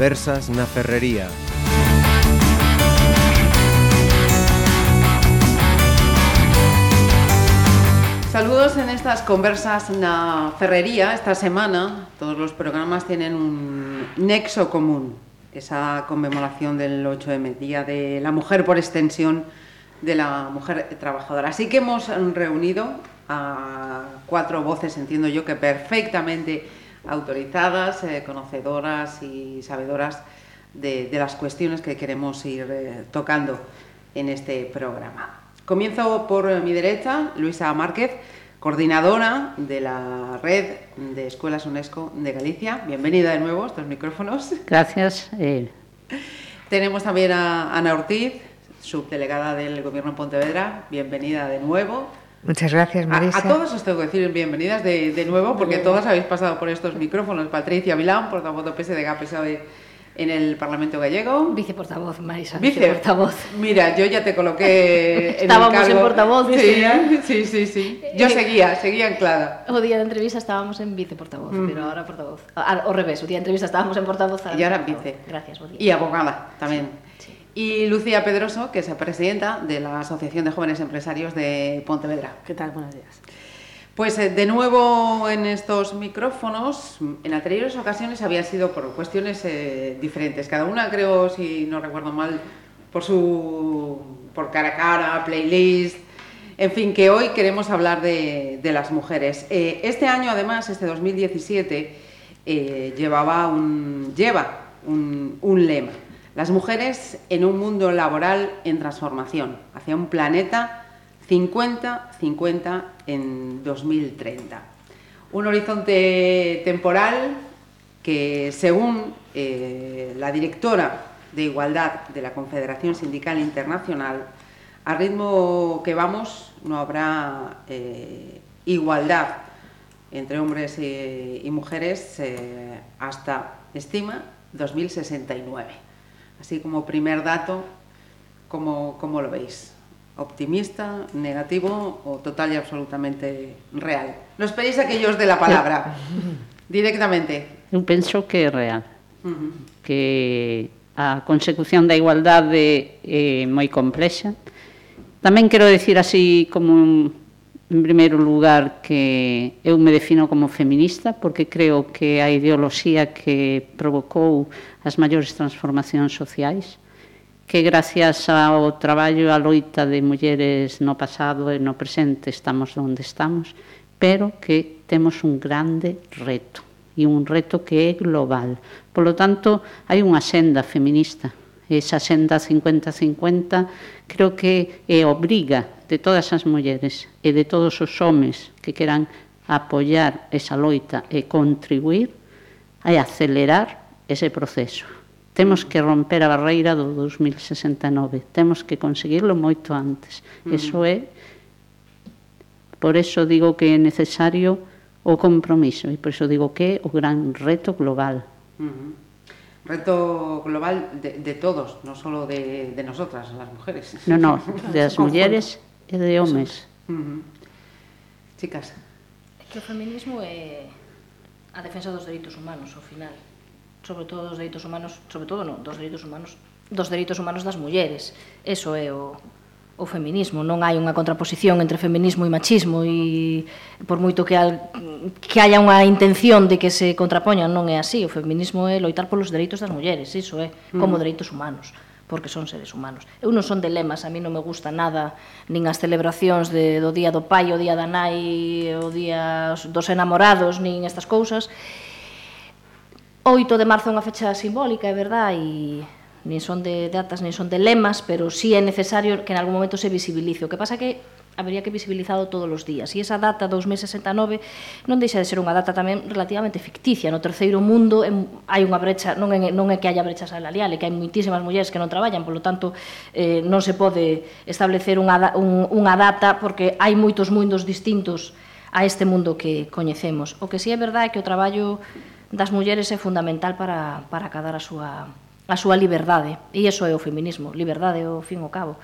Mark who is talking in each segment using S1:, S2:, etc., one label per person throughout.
S1: Conversas na Ferrería.
S2: Saludos en estas conversas na Ferrería. Esta semana todos los programas tienen un nexo común, esa conmemoración del 8M, Día de la Mujer por extensión de la Mujer Trabajadora. Así que hemos reunido a cuatro voces, entiendo yo que perfectamente autorizadas, eh, conocedoras y sabedoras de, de, las cuestiones que queremos ir eh, tocando en este programa. Comienzo por mi derecha, Luisa Márquez, coordinadora de la Red de Escuelas UNESCO de Galicia. Bienvenida de nuevo a estos micrófonos.
S3: Gracias. Eh...
S2: Tenemos también a Ana Ortiz, subdelegada del Gobierno de Pontevedra. Bienvenida de nuevo.
S4: Muchas gracias, Marisa.
S2: A, a, todas os tengo que decir bienvenidas de, de nuevo, porque todas habéis pasado por estos micrófonos. Patricia Milán, portavoz do PSDG, PSOE en el Parlamento Gallego.
S3: Viceportavoz, Marisa.
S2: Vice,
S3: viceportavoz.
S2: Mira, yo ya te coloqué en
S3: estábamos
S2: el cargo.
S3: en portavoz,
S2: sí, sí, sí, sí. Yo seguía, seguía anclada.
S3: O día de entrevista estábamos en viceportavoz, mm. pero ahora portavoz. Ao revés, o día de entrevista estábamos en portavoz.
S2: Y ahora vice.
S3: Gracias, buen día.
S2: Y abogada también. Sí. Y Lucía Pedroso, que es la presidenta de la Asociación de Jóvenes Empresarios de Pontevedra.
S5: ¿Qué tal? Buenos días.
S2: Pues eh, de nuevo en estos micrófonos, en anteriores ocasiones había sido por cuestiones eh, diferentes. Cada una, creo, si no recuerdo mal, por su por cara a cara, playlist. En fin, que hoy queremos hablar de, de las mujeres. Eh, este año, además, este 2017, eh, llevaba un, lleva un, un lema. Las mujeres en un mundo laboral en transformación, hacia un planeta 50-50 en 2030. Un horizonte temporal que, según eh, la directora de Igualdad de la Confederación Sindical Internacional, al ritmo que vamos no habrá eh, igualdad entre hombres y, y mujeres eh, hasta, estima, 2069. Así como primer dato, ¿cómo, cómo lo veis? optimista, negativo o total y absolutamente real. No esperéis a aquellos de la palabra, directamente.
S3: Eu penso que é real. Uh -huh. Que a consecución da igualdade é moi complexa. Tamén quero decir así como en primeiro lugar, que eu me defino como feminista, porque creo que a ideoloxía que provocou as maiores transformacións sociais, que gracias ao traballo e a loita de mulleres no pasado e no presente estamos onde estamos, pero que temos un grande reto, e un reto que é global. Por lo tanto, hai unha senda feminista, esa senda 50-50 creo que é obriga de todas as mulleres e de todos os homes que queran apoiar esa loita e contribuir a acelerar ese proceso. Temos que romper a barreira do 2069, temos que conseguirlo moito antes. Mm. Eso é por eso digo que é necesario o compromiso e por eso digo que é o gran reto global.
S2: Mm reto global de, de todos, non solo de, de nosotras, las mujeres.
S3: No, no, de as mujeres e de homes.
S2: Uh -huh. Chicas.
S5: É que o feminismo eh, é a defensa dos dereitos humanos, ao final. Sobre todo dos dereitos humanos, sobre todo non, dos dereitos humanos, dos dereitos humanos das mulleres. Eso é o, o feminismo, non hai unha contraposición entre feminismo e machismo e por moito que al, que haya unha intención de que se contrapoñan, non é así, o feminismo é loitar polos dereitos das mulleres, iso é, como mm. dereitos humanos porque son seres humanos. Eu non son de lemas, a mí non me gusta nada, nin as celebracións de, do Día do Pai, o Día da Nai, o Día dos Enamorados, nin estas cousas. 8 de marzo é unha fecha simbólica, é verdad, e nin son de datas, nin son de lemas, pero sí é necesario que en algún momento se visibilice. O que pasa que habería que visibilizado todos os días. E esa data, 2069, non deixa de ser unha data tamén relativamente ficticia. No terceiro mundo en, hai unha brecha, non, é, non é que haya brecha salarial, é que hai moitísimas mulleres que non traballan, polo tanto, eh, non se pode establecer unha, un, unha data porque hai moitos mundos distintos a este mundo que coñecemos. O que si sí é verdade é que o traballo das mulleres é fundamental para, para acadar a súa, a súa liberdade. E iso é o feminismo, liberdade ao fin e ao cabo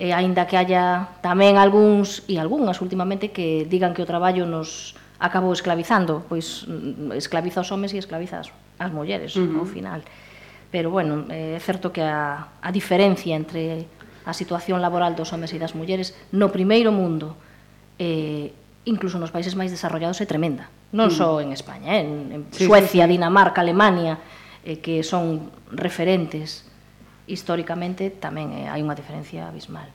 S5: e aínda que haya tamén algúns e algunhas últimamente que digan que o traballo nos acabou esclavizando, pois mm, esclaviza os homes e esclaviza as, as mulleres uh -huh. ao final. Pero bueno, eh, é certo que a, a diferencia entre a situación laboral dos homes e das mulleres no primeiro mundo eh, incluso nos países máis desarrollados é tremenda. Non só en España, eh, en, en sí, Suecia, sí, sí. Dinamarca, Alemania, eh, que son referentes históricamente tamén eh, hai unha diferencia abismal.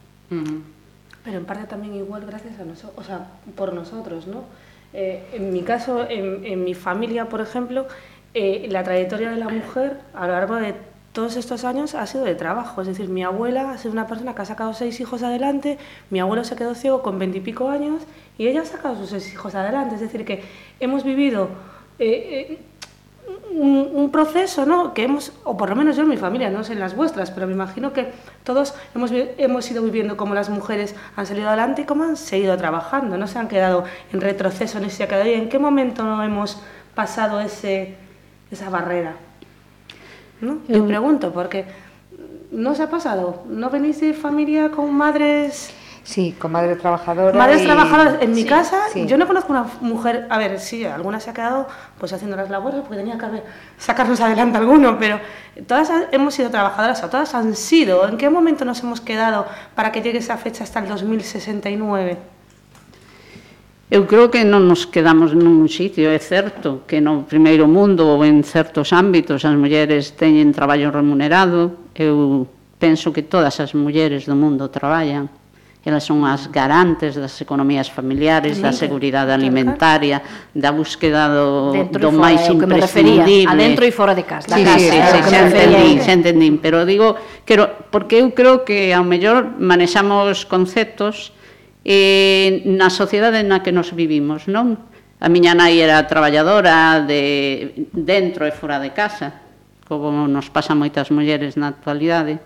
S1: Pero en parte también igual gracias a nosotros, o sea, por nosotros, ¿no? Eh, en mi caso, en, en, mi familia, por ejemplo, eh, la trayectoria de la mujer a lo largo de todos estos años ha sido de trabajo. Es decir, mi abuela ha sido una persona que ha sacado seis hijos adelante, mi abuelo se quedó ciego con veintipico años y ella ha sacado sus seis hijos adelante. Es decir, que hemos vivido eh, eh un, un, proceso ¿no? que hemos, o por lo menos yo en mi familia, no sé en las vuestras, pero me imagino que todos hemos, hemos ido viviendo cómo las mujeres han salido adelante y cómo han seguido trabajando, no se han quedado en retroceso ni se ha quedado. ¿Y en qué momento no hemos pasado ese, esa barrera? ¿No? Te pregunto, porque no se ha pasado. ¿No venís de familia con madres
S4: Sí, comadre trabajadora.
S1: Madres y... trabajadoras. En mi sí, casa, sí. yo no conozco una mujer. A ver, sí, alguna se ha quedado pues haciendo las labores porque tenía que haber, sacarnos adelante alguno, pero todas hemos sido trabajadoras, o todas han sido. ¿En qué momento nos hemos quedado para que llegue esa fecha hasta el 2069?
S3: Eu creo que non nos quedamos nun sitio, é certo que no primeiro mundo ou en certos ámbitos as mulleres teñen traballo remunerado, eu penso que todas as mulleres do mundo traballan, elas son as garantes das economías familiares, da seguridade alimentaria, da búsqueda do, do máis imprescindible.
S5: Adentro e fora de casa.
S3: Sí,
S5: casa,
S3: sí, sí, sí, xa entendín, xa entendín, pero digo, quero, porque eu creo que ao mellor manexamos conceptos eh, na sociedade na que nos vivimos, non? A miña nai era traballadora de dentro e fora de casa, como nos pasa moitas mulleres na actualidade,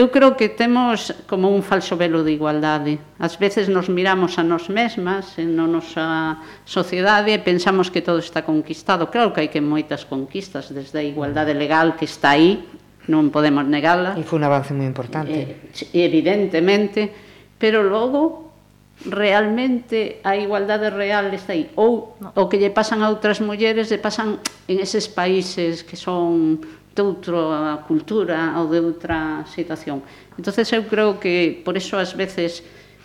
S3: Eu creo que temos como un falso velo de igualdade. Ás veces nos miramos a nós mesmas, en na nosa sociedade, e pensamos que todo está conquistado. Claro que hai que moitas conquistas, desde a igualdade legal que está aí, non podemos negala.
S4: E foi un avance moi importante.
S3: Eh, evidentemente, pero logo realmente a igualdade real está aí ou no. o que lle pasan a outras mulleres lle pasan en eses países que son de outra cultura ou de outra situación. entonces eu creo que por eso ás veces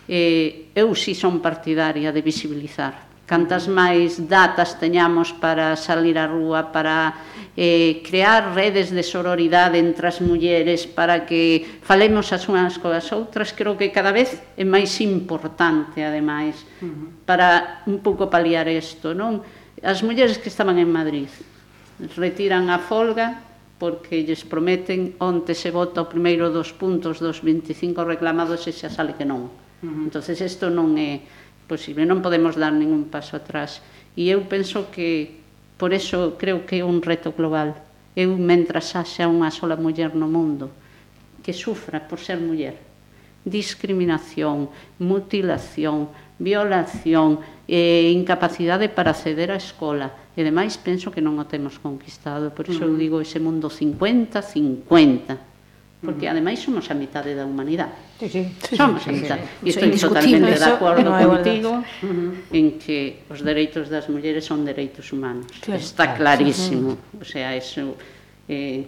S3: eh, eu si son partidaria de visibilizar. Cantas máis datas teñamos para salir á rúa, para eh, crear redes de sororidade entre as mulleres, para que falemos as unhas coas outras, creo que cada vez é máis importante, ademais, uh -huh. para un pouco paliar isto, non? As mulleres que estaban en Madrid retiran a folga, porque lles prometen onte se vota o primeiro dos puntos dos 25 reclamados e xa sale que non. Uh -huh. entonces isto non é posible, non podemos dar ningún paso atrás. E eu penso que por eso creo que é un reto global. Eu, mentras haxa unha sola muller no mundo que sufra por ser muller, discriminación, mutilación, violación, eh, incapacidade para acceder á escola. E demais penso que non o temos conquistado, por iso uh -huh. eu digo ese mundo 50-50 porque mm. ademais somos a mitade da humanidade.
S4: Sí, sí,
S3: somos sí, a mitade. Sí, sí. E estou totalmente de acordo no contigo uh -huh. en que os dereitos das mulleres son dereitos humanos. Claro. Está clarísimo. Uh -huh. O sea, eso eh,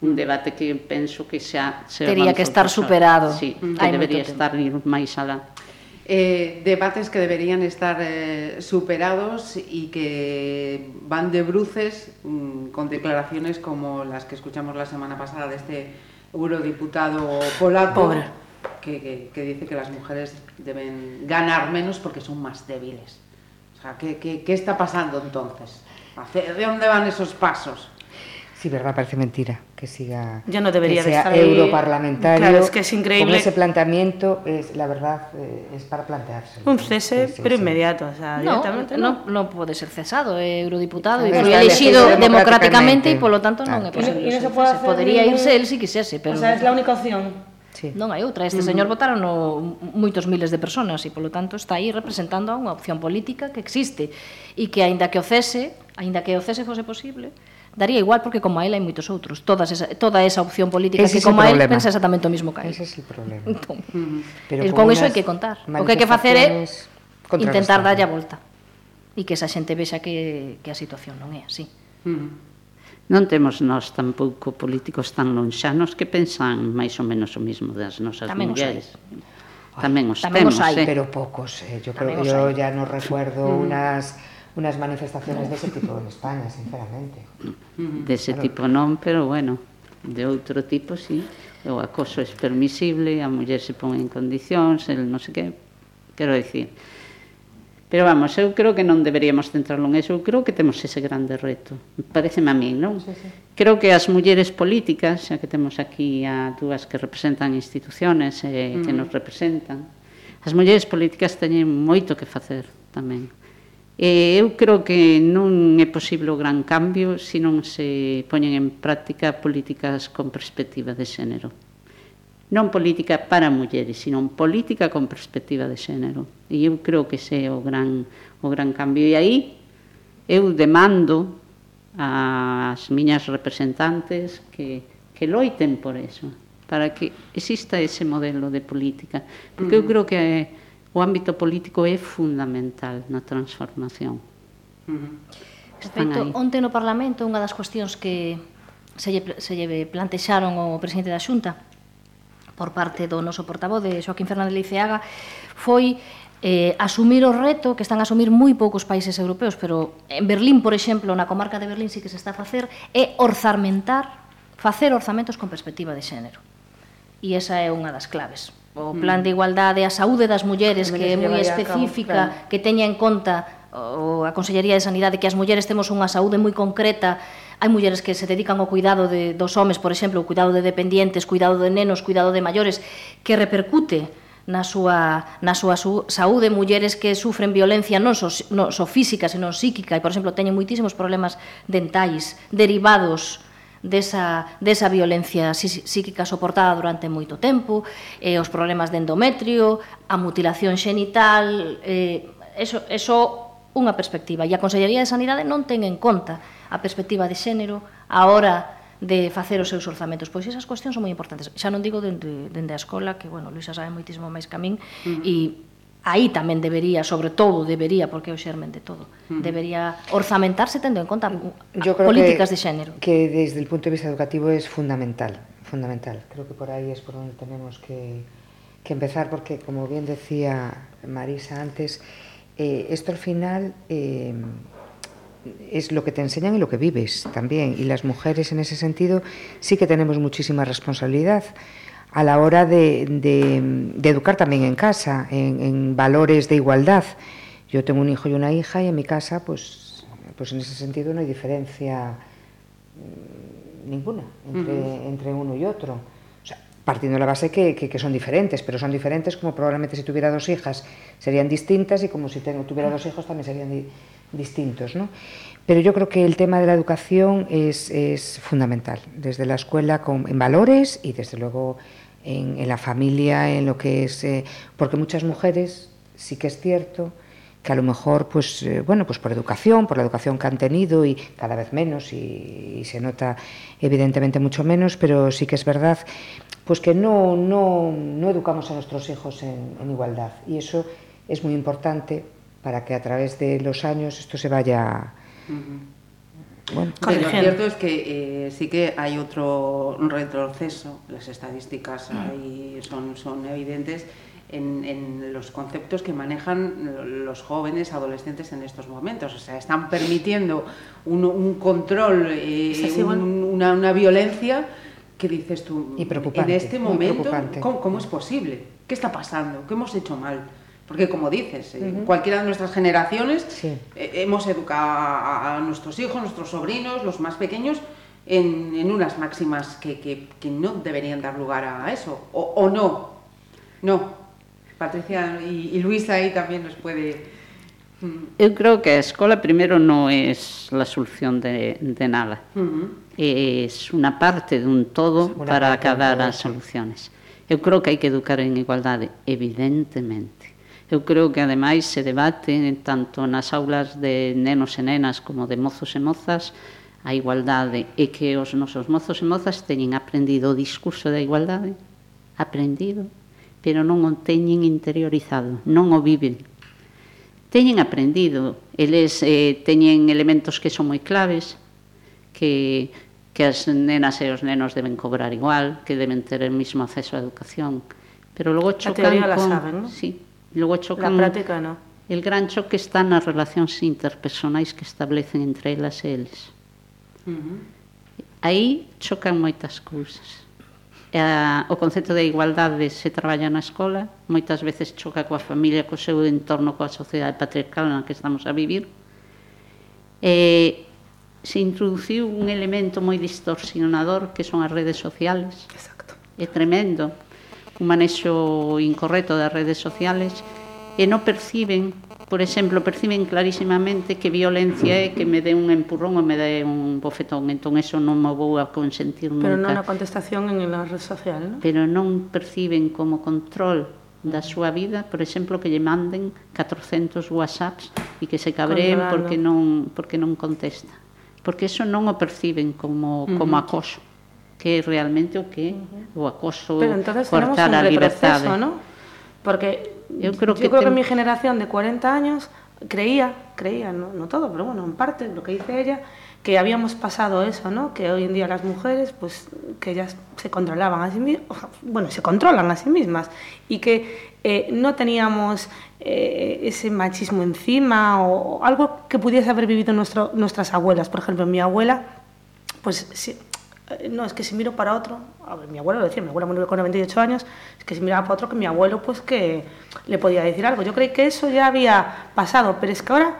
S3: un debate que penso que xa
S5: se tería que estar superado.
S3: Sí, que Hai debería estar ir máis alá.
S2: Eh, debates que deberían estar eh, superados y que van de bruces mmm, con declaraciones como las que escuchamos la semana pasada de este eurodiputado polaco que, que, que, dice que las mujeres deben ganar menos porque son más débiles. O sea, ¿qué, qué, qué está pasando entonces? ¿De dónde van esos pasos?
S4: Sí, verdad, parece mentira que siga
S1: ya no debería
S4: que sea de
S1: estar
S4: europarlamentario.
S1: Claro, es que es increíble.
S4: Con ese planteamiento es la verdad eh, es para plantearse.
S1: Un cese, sí, pero sí, inmediato, o sea,
S5: no, no, no. puede ser cesado, eh, eurodiputado ver, y fue elegido democráticamente y por lo tanto claro. non é posible.
S1: Y, no se puede
S5: hacer podría irse el si quisese, pero
S1: O sea, es la única opción.
S5: Sí. Non hai outra, este mm. señor votaron o, moitos miles de personas e polo tanto está aí representando a unha opción política que existe e que aínda que o cese, aínda que o cese fose posible, daría igual porque como a él hai moitos outros. Todas esa, toda esa opción política ese que como a él pensa exactamente o mismo que a él.
S4: Ese é es o problema.
S5: Entón, Pero el, con iso hai que contar. O que hai que facer é intentar darlle a volta e que esa xente vexa que, que a situación non é así. Mm.
S3: Non temos nós tampouco políticos tan lonxanos que pensan máis ou menos o mismo das nosas
S5: Tamén
S3: mulleres. Os
S5: Tamén os Tamén
S3: temos, os
S5: hai,
S3: eh?
S4: pero poucos. Eh. Yo
S5: Tamén creo
S4: que
S5: eu
S4: ya non recuerdo mm. unas unas manifestaciones dese de tipo en España, sinceramente.
S3: Dese de claro. tipo non, pero bueno, de outro tipo sí. O acoso é permisible, a muller se pon en condicións, el non sei que, quero dicir. Pero vamos, eu creo que non deberíamos centrarlo en eso, eu creo que temos ese grande reto. Pareceme a min, non? Sí, sí. Creo que as mulleres políticas, xa que temos aquí a dúas que representan instituciones e eh, que mm. nos representan, as mulleres políticas teñen moito que facer tamén. E eu creo que non é posible o gran cambio se non se poñen en práctica políticas con perspectiva de xénero. Non política para mulleres, sino política con perspectiva de xénero. E eu creo que ese é o gran, o gran cambio. E aí eu demando ás miñas representantes que, que loiten por eso, para que exista ese modelo de política. Porque eu creo que o ámbito político é fundamental na transformación. Uh
S5: -huh.
S3: Respecto,
S5: onte no Parlamento, unha das cuestións que se lle, se lle plantexaron ao presidente da Xunta por parte do noso portavoz de Joaquín Fernández Liceaga foi eh, asumir o reto que están a asumir moi poucos países europeos, pero en Berlín, por exemplo, na comarca de Berlín sí que se está a facer, é orzamentar, facer orzamentos con perspectiva de xénero. E esa é unha das claves o plan de igualdade, a saúde das mulleres que é moi
S4: específica, cabo, claro.
S5: que teña en conta o a Consellería de Sanidade que as mulleres temos unha saúde moi concreta, hai mulleres que se dedican ao cuidado de, dos homes, por exemplo, o cuidado de dependientes, cuidado de nenos, cuidado de maiores, que repercute na súa, na súa su, saúde. Mulleres que sufren violencia non só so, non so física, senón psíquica, e, por exemplo, teñen moitísimos problemas dentais derivados desa, desa violencia psíquica soportada durante moito tempo, eh, os problemas de endometrio, a mutilación xenital, eh, eso, eso unha perspectiva. E a Consellería de Sanidade non ten en conta a perspectiva de xénero a hora de facer os seus orzamentos. Pois esas cuestións son moi importantes. Xa non digo dende, dende a escola, que, bueno, Luisa sabe moitísimo máis que a min, uh -huh. e aí tamén debería, sobre todo debería, porque é o xermen de todo, uh -huh. debería orzamentarse tendo en conta
S4: Yo creo
S5: políticas
S4: que,
S5: de xénero.
S4: Que desde el punto de vista educativo es fundamental, fundamental. Creo que por ahí es por donde tenemos que, que empezar, porque como bien decía Marisa antes, eh, esto al final eh, es lo que te enseñan y lo que vives también. Y las mujeres en ese sentido sí que tenemos muchísima responsabilidad a la hora de, de, de educar también en casa, en, en, valores de igualdad. Yo tengo un hijo y una hija y en mi casa, pues, pues en ese sentido no hay diferencia mm, ninguna entre, uh -huh. entre uno y otro. O sea, partiendo de la base que, que, que, son diferentes, pero son diferentes como probablemente si tuviera dos hijas serían distintas y como si tengo, tuviera dos hijos también serían di distintos. ¿no? Pero yo creo que el tema de la educación es, es fundamental, desde la escuela con, en valores y desde luego en, en, la familia, en lo que es... Eh, porque muchas mujeres, sí que es cierto, que a lo mejor, pues, eh, bueno, pues por educación, por la educación que han tenido y cada vez menos y, se nota evidentemente mucho menos, pero sí que es verdad, pues que no, no, no educamos a nuestros hijos en, igualdad. Y eso es muy importante para que a través de los años esto se vaya...
S2: bueno, Pero lo cierto es que eh, sí que hay otro retroceso, las estadísticas ahí son, son evidentes, en, en, los conceptos que manejan los jóvenes adolescentes en estos momentos. O sea, están permitiendo un, un control, eh, un, una, una, violencia que dices tú,
S4: y preocupante,
S2: en este momento, ¿cómo, ¿cómo, es posible? ¿Qué está pasando? ¿Qué hemos hecho mal? Porque como dices, uh -huh. cualquiera de nuestras generaciones sí. eh, hemos educado a, a, nuestros hijos, nuestros sobrinos, los más pequeños, en, en unas máximas que, que, que, no deberían dar lugar a eso. O, o no. No. Patricia y, y, Luisa ahí también nos puede...
S3: Eu creo que a escola primeiro non é a solución de, de nada. Uh -huh. É unha parte dun todo una para acabar as soluciones. Eu creo que hai que educar en igualdade, evidentemente. Eu creo que ademais se debate tanto nas aulas de nenos e nenas como de mozos e mozas a igualdade e que os nosos mozos e mozas teñen aprendido o discurso da igualdade, aprendido, pero non o teñen interiorizado, non o viven. Teñen aprendido, eles eh, teñen elementos que son moi claves, que, que as nenas e os nenos deben cobrar igual, que deben ter o mismo acceso á educación, pero logo chocan
S1: a teoría
S3: con...
S1: la saben, non?
S3: Sí, Logo chocan...
S1: Na práctica, no.
S3: El gran choque está nas relacións interpersonais que establecen entre elas e eles. Uh -huh. Aí chocan moitas cousas. E a, o concepto de igualdade se traballa na escola, moitas veces choca coa familia, co seu entorno, coa sociedade patriarcal na que estamos a vivir. E se introduciu un elemento moi distorsionador que son as redes sociales.
S1: Exacto.
S3: É tremendo, un manexo incorrecto das redes sociales e non perciben, por exemplo, perciben clarísimamente que violencia é que me dé un empurrón ou me dé un bofetón, entón eso non me vou a consentir nunca.
S1: Pero non na contestación en a red social, non?
S3: Pero non perciben como control da súa vida, por exemplo, que lle manden 400 WhatsApps e que se cabreen porque non porque non contesta. Porque eso non o perciben como como acoso. Que realmente o que o acoso
S1: Pero entonces
S3: cortar
S1: un
S3: a
S1: retroceso, ¿no? Porque
S3: Yo creo que
S1: yo creo que mi generación de 40 años creía, creía, no, no todo, pero bueno, en parte lo que dice ella, que habíamos pasado eso, ¿no? Que hoy en día las mujeres, pues, que ellas se controlaban a sí mismas, bueno, se controlan a sí mismas, y que eh, no teníamos eh, ese machismo encima o algo que pudiese haber vivido nuestro, nuestras abuelas. Por ejemplo, mi abuela, pues sí, no, es que si miro para otro, a ver, mi abuelo lo decía, mi abuela murió con 98 años, es que si miraba para otro que mi abuelo pues que le podía decir algo. Yo creí que eso ya había pasado, pero es que ahora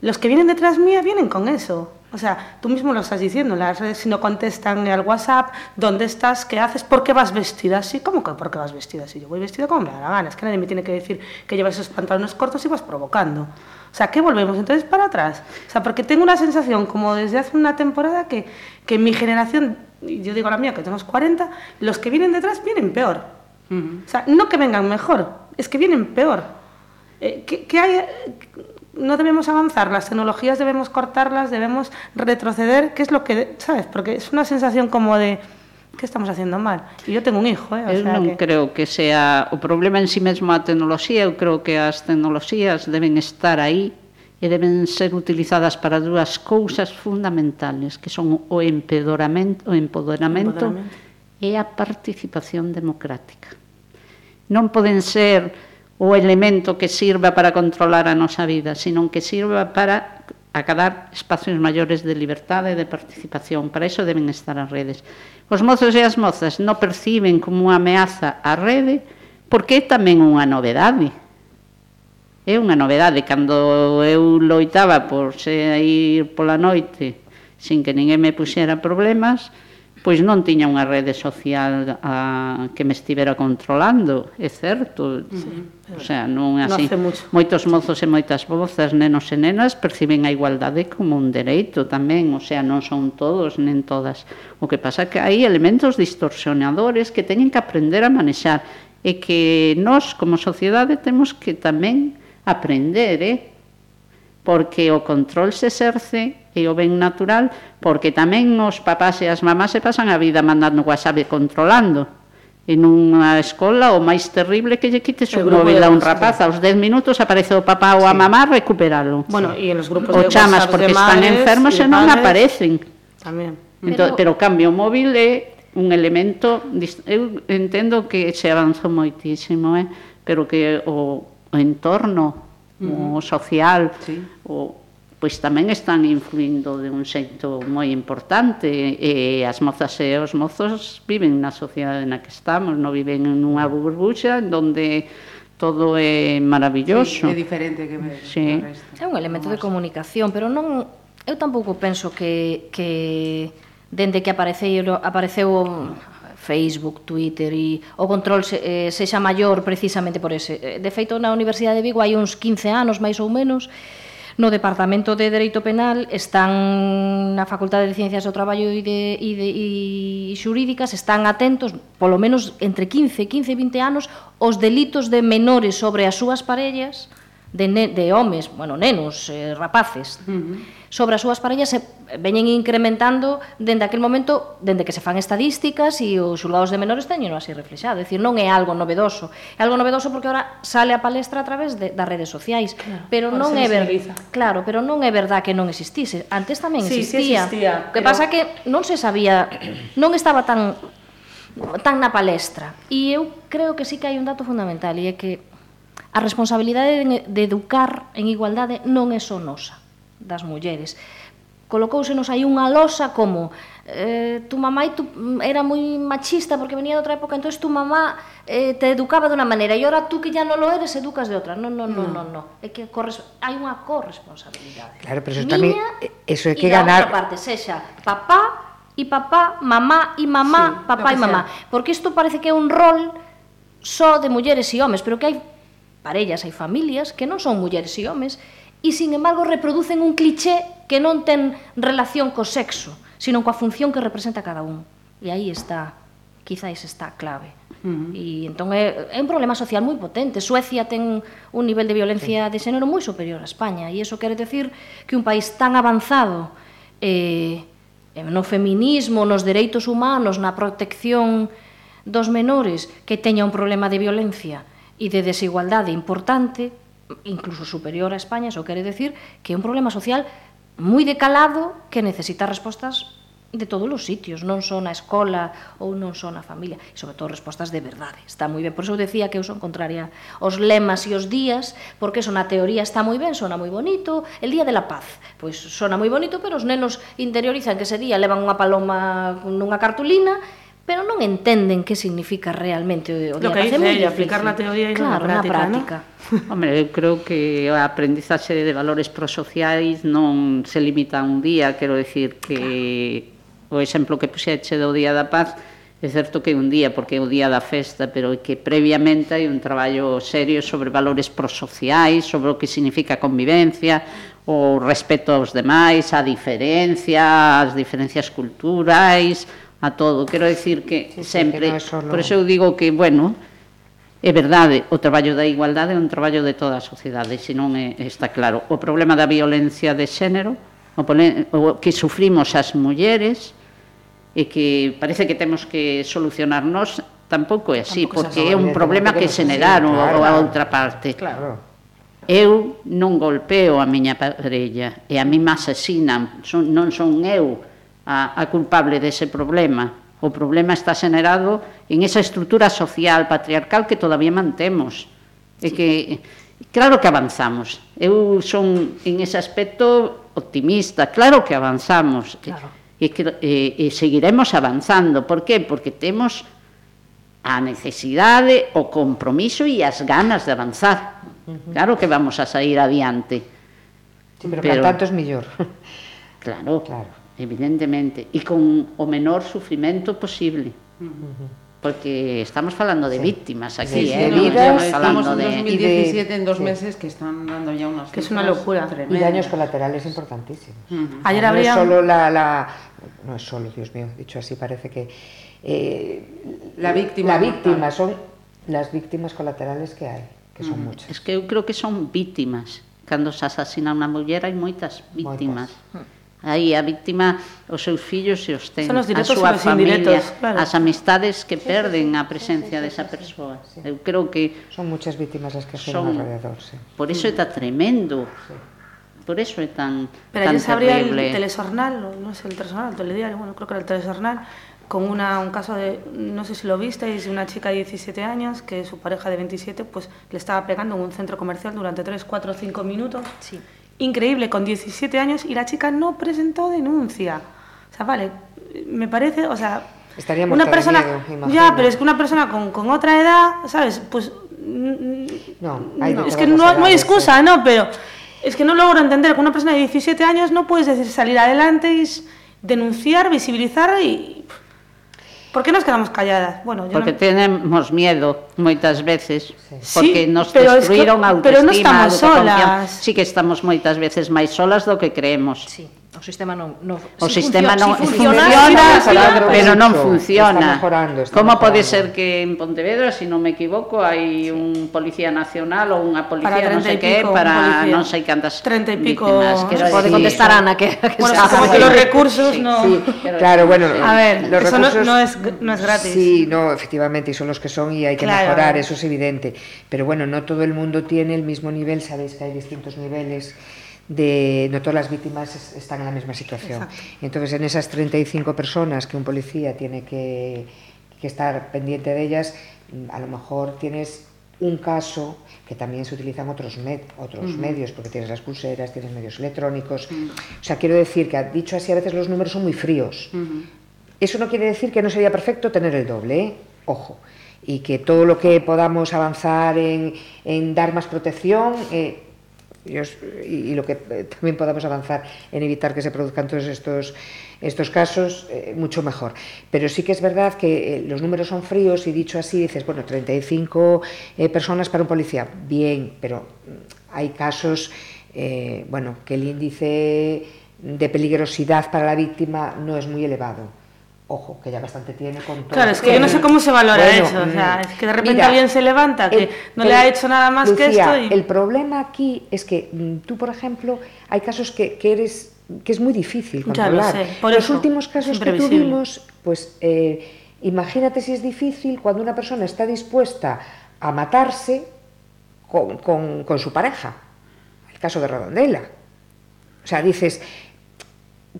S1: los que vienen detrás mía vienen con eso. O sea, tú mismo lo estás diciendo, las redes si no contestan al WhatsApp, ¿dónde estás? ¿Qué haces? ¿Por qué vas vestida así? ¿Cómo que por qué vas vestida así? Yo voy vestida como me da la gana, es que nadie me tiene que decir que llevas esos pantalones cortos y vas provocando. O sea, ¿qué volvemos entonces para atrás? O sea, porque tengo una sensación como desde hace una temporada que, que mi generación, yo digo la mía que tenemos 40, los que vienen detrás vienen peor. O sea, no que vengan mejor, es que vienen peor. Eh, ¿qué, qué hay? No debemos avanzar, las tecnologías debemos cortarlas, debemos retroceder, ¿qué es lo que, sabes? Porque es una sensación como de, que estamos facendo mal? E eu tengo un hijo, eh? O
S3: eu
S1: sea
S3: non
S1: que...
S3: creo que sea o problema en sí mesmo a tecnoloxía, eu creo que as tecnoloxías deben estar aí e deben ser utilizadas para dúas cousas fundamentales, que son o empoderamento, o empoderamento,
S1: empoderamento.
S3: e a participación democrática. Non poden ser o elemento que sirva para controlar a nosa vida, sino que sirva para acadar espacios maiores de liberdade e de participación. Para iso deben estar as redes. Os mozos e as mozas non perciben como unha ameaza a rede porque é tamén unha novedade. É unha novedade. Cando eu loitaba por se ir pola noite sin que ninguén me puxera problemas, pois non tiña unha rede social a, que me estivera controlando, é certo. Sí, o sea, non é así.
S1: No
S3: Moitos mozos e moitas mozas, nenos e nenas, perciben a igualdade como un dereito tamén, o sea, non son todos nen todas. O que pasa é que hai elementos distorsionadores que teñen que aprender a manexar e que nós, como sociedade, temos que tamén aprender, eh? porque o control se exerce e o ben natural, porque tamén os papás e as mamás se pasan a vida mandando WhatsApp e controlando. En unha escola o máis terrible que lle quites o móvil a un rapaz, aos 10 minutos aparece o papá ou a sí. mamá recuperalo.
S1: Bueno, e en os grupos
S3: o
S1: de
S3: chamas
S1: WhatsApp
S3: porque
S1: de
S3: están
S1: mares,
S3: enfermos e non aparecen.
S1: Tamén.
S3: Entón, pero, pero cambio o móvil é un elemento eu entendo que se avanzou moitísimo, eh? pero que o entorno uh o social,
S2: sí.
S3: o, pois tamén están influindo de un xeito moi importante e as mozas e os mozos viven na sociedade na que estamos, non viven nunha burbuxa en donde todo é maravilloso.
S2: Sí, é diferente que me
S3: sí.
S5: É un elemento de comunicación, pero non eu tampouco penso que que dende que apareceu apareceu Facebook, Twitter e o control se, eh, sexa maior precisamente por ese. Eh, de feito, na Universidade de Vigo hai uns 15 anos máis ou menos no Departamento de Dereito Penal están na Facultade de Ciencias do Traballo e, de, e, de, e Xurídicas están atentos, polo menos entre 15, e 15 e 20 anos, os delitos de menores sobre as súas parellas de, ne, de homes, bueno, nenos, eh, rapaces, uh -huh. sobre as súas parellas se veñen incrementando dende aquel momento, dende que se fan estadísticas e os xulgados de menores teñen así reflexado, é dicir, non é algo novedoso, é algo novedoso porque ahora sale a palestra a través de, das redes sociais, claro, pero non é ver, claro, pero non é verdad que non existise, antes tamén
S1: sí,
S5: existía.
S1: Sí existía
S5: o que pero... pasa que non se sabía, non estaba tan tan na palestra. E eu creo que sí que hai un dato fundamental e é que A responsabilidade de educar en igualdade non é só nosa, das mulleres. Colocousenos aí unha losa como eh, tu mamá e tu, era moi machista porque venía de outra época, entón tu mamá eh, te educaba de unha maneira e ora tú que ya non lo eres educas de outra. Non, non, non, non, non. É que corres... hai unha corresponsabilidade.
S4: Claro, pero eso tamén eso é que ganar
S5: parte sexa papá e papá, mamá e mamá, sí, papá e mamá, porque isto parece que é un rol só de mulleres e homes, pero que hai parellas, hai familias que non son mulleres e homes e, sin embargo, reproducen un cliché que non ten relación co sexo, sino coa función que representa cada un. E aí está, quizáis está a clave. Uh -huh. E entón é, é un problema social moi potente. Suecia ten un nivel de violencia sí. de xénero moi superior a España e iso quere decir que un país tan avanzado eh, no feminismo, nos dereitos humanos, na protección dos menores que teña un problema de violencia e de desigualdade importante, incluso superior a España, eso quere decir que é un problema social moi decalado que necesita respostas de todos os sitios, non só na escola ou non só na familia, e sobre todo respostas de verdade. Está moi ben, por iso decía que eu son contraria aos lemas e os días, porque eso na teoría está moi ben, sona moi bonito, el día de la paz, pois sona moi bonito, pero os nenos interiorizan que ese día levan unha paloma nunha cartulina pero non entenden que significa realmente o
S1: día. Lo que dice, ella, aplicar a teoría e
S5: claro,
S1: na práctica.
S5: práctica.
S3: ¿no? Hombre, eu creo que a aprendizaxe de valores prosociais non se limita a un día, quero decir que claro. o exemplo que puxeche do Día da Paz É certo que é un día, porque é o día da festa, pero é que previamente hai un traballo serio sobre valores prosociais, sobre o que significa convivencia, o respeto aos demais, a diferencia, as diferencias culturais, a todo. Quero decir que sí, sempre, sí, que no solo... por eso eu digo que, bueno, é verdade, o traballo da igualdade é un traballo de toda a sociedade, se non é, está claro. O problema da violencia de xénero, o, o que sufrimos as mulleres, e que parece que temos que solucionarnos, tampouco é así, tampouco porque é un problema que xeneraron claro, a outra parte.
S4: Claro.
S3: Eu non golpeo a miña parella e a mí me asesinan, son, non son eu a, a culpable dese problema. O problema está xenerado en esa estrutura social patriarcal que todavía mantemos. E que claro que avanzamos. Eu son en ese aspecto optimista, claro que avanzamos. Claro. E, e, e seguiremos avanzando. Por qué? Porque temos a necesidade, o compromiso e as ganas de avanzar. Claro que vamos a sair adiante.
S4: Sí, pero, pero... cantanto é mellor.
S3: Claro. claro evidentemente, e con o menor sufrimento posible. Uh -huh porque estamos falando de sí. víctimas aquí, sí, sí,
S2: eh,
S3: no,
S2: vidas, estamos falando en 2017 de... en dos meses que están dando ya unas
S1: que es una locura
S4: tremendas. y daños colaterales importantísimos. Uh
S1: -huh. Ayer
S4: no habría... es solo la, la, no es solo, Dios mío, dicho así parece que eh,
S2: la víctima,
S4: la víctima mortal. son las víctimas colaterales que hai, que son uh -huh. muchas.
S3: Es que eu creo que son víctimas. Cando se asasina unha muller hai moitas víctimas. Moitas. Uh -huh. Aí a víctima, os seus fillos e os ten,
S1: os
S3: a súa familia, claro. as amistades que perden a presencia sí, sí, desa persoa. Sí. Eu creo que...
S4: Son muchas víctimas as que son alrededor, sí.
S3: Por iso está tremendo. Sí. Por eso é tan,
S1: Pero
S3: tan
S1: terrible. el telexornal, no sé, el telexornal, el telediario, bueno, creo que era el telexornal, con una, un caso de, no sé si lo visteis, una chica de 17 años que su pareja de 27 pues le estaba pegando en un centro comercial durante 3, 4, 5 minutos.
S5: Sí.
S1: Increíble con 17 años y la chica no presentó denuncia. O sea, vale, me parece, o sea,
S4: Estaríamos
S1: una persona
S4: miedo,
S1: ya, pero es que una persona con, con otra edad, ¿sabes? Pues
S4: no, hay
S1: no es que no, no, hay excusa, ¿no? Pero es que no logro entender que una persona de 17 años no puedes decir salir adelante y denunciar, visibilizar y Por que nos quedamos calladas? Bueno, yo
S3: porque
S1: no...
S3: tenemos miedo moitas veces, sí. porque nos destruíron
S1: es que, a
S3: autoestima,
S1: pero non estamos solas.
S3: Sí que estamos moitas veces máis solas do que creemos.
S5: Sí. O sistema non, non
S3: O
S5: si
S3: sistema
S5: funciona,
S3: non
S5: si
S3: funciona,
S5: funciona,
S4: funciona,
S3: pero non funciona.
S4: Está mejorando, está
S3: Como pode ser que en Pontevedra, se si non me equivoco, hai un policía nacional ou unha policía non
S1: 30
S3: sei que
S1: pico,
S3: para non sei cantas
S1: 30 y pico,
S3: víctimas.
S5: Pode
S3: decir,
S5: contestar Ana que, que
S1: Bueno, como que los recursos no...
S3: Sí,
S4: Claro, bueno,
S1: A ver,
S4: los
S1: eso no-
S4: recursos-
S1: no es- no es gratis.
S4: Sí, no, efectivamente, y son los que son y hay que
S1: Claro.
S4: mejorar, eso es evidente. Pero bueno, no todo el mundo tiene el mismo nivel, sabéis que hay distintos niveles de no todas las víctimas es- están en la misma situación.
S1: Exacto.
S4: Entonces, en esas 35 personas que un policía tiene que, que estar pendiente de ellas, a lo mejor tienes un caso que también se utilizan otros, med- otros medios, porque tienes las pulseras, tienes medios electrónicos. O sea, quiero decir que, dicho así, a veces los números son muy fríos. Eso no quiere decir que no sería perfecto tener el doble, ¿eh? ojo. Y que todo lo que podamos avanzar en, en dar más protección eh, y, lo que eh, también podamos avanzar en evitar que se produzcan todos estos, estos casos, eh, mucho mejor. Pero sí que es verdad que eh, los números son fríos y dicho así dices, bueno, 35 eh, personas para un policía, bien, pero mm, hay casos, bueno, que el índice de peligrosidad para la víctima no es muy elevado. Ojo, que ya bastante tiene con todo.
S1: Claro, es que yo no sé cómo se valora
S4: Bueno,
S1: eso. O sea, es que de repente
S4: mira,
S1: alguien se levanta que
S4: el-
S1: no le
S4: el-
S1: ha hecho nada más que esto y...
S4: El problema aquí es que mm, tú, por ejemplo, hay casos que, que eres que es muy difícil
S1: Ya lo
S4: controlar.
S1: sé, por
S4: Los
S1: eso,
S4: últimos casos que tuvimos, pues eh, imagínate si es difícil cuando una persona está dispuesta a matarse con, con- con su pareja. El caso de Redondela. O sea, dices,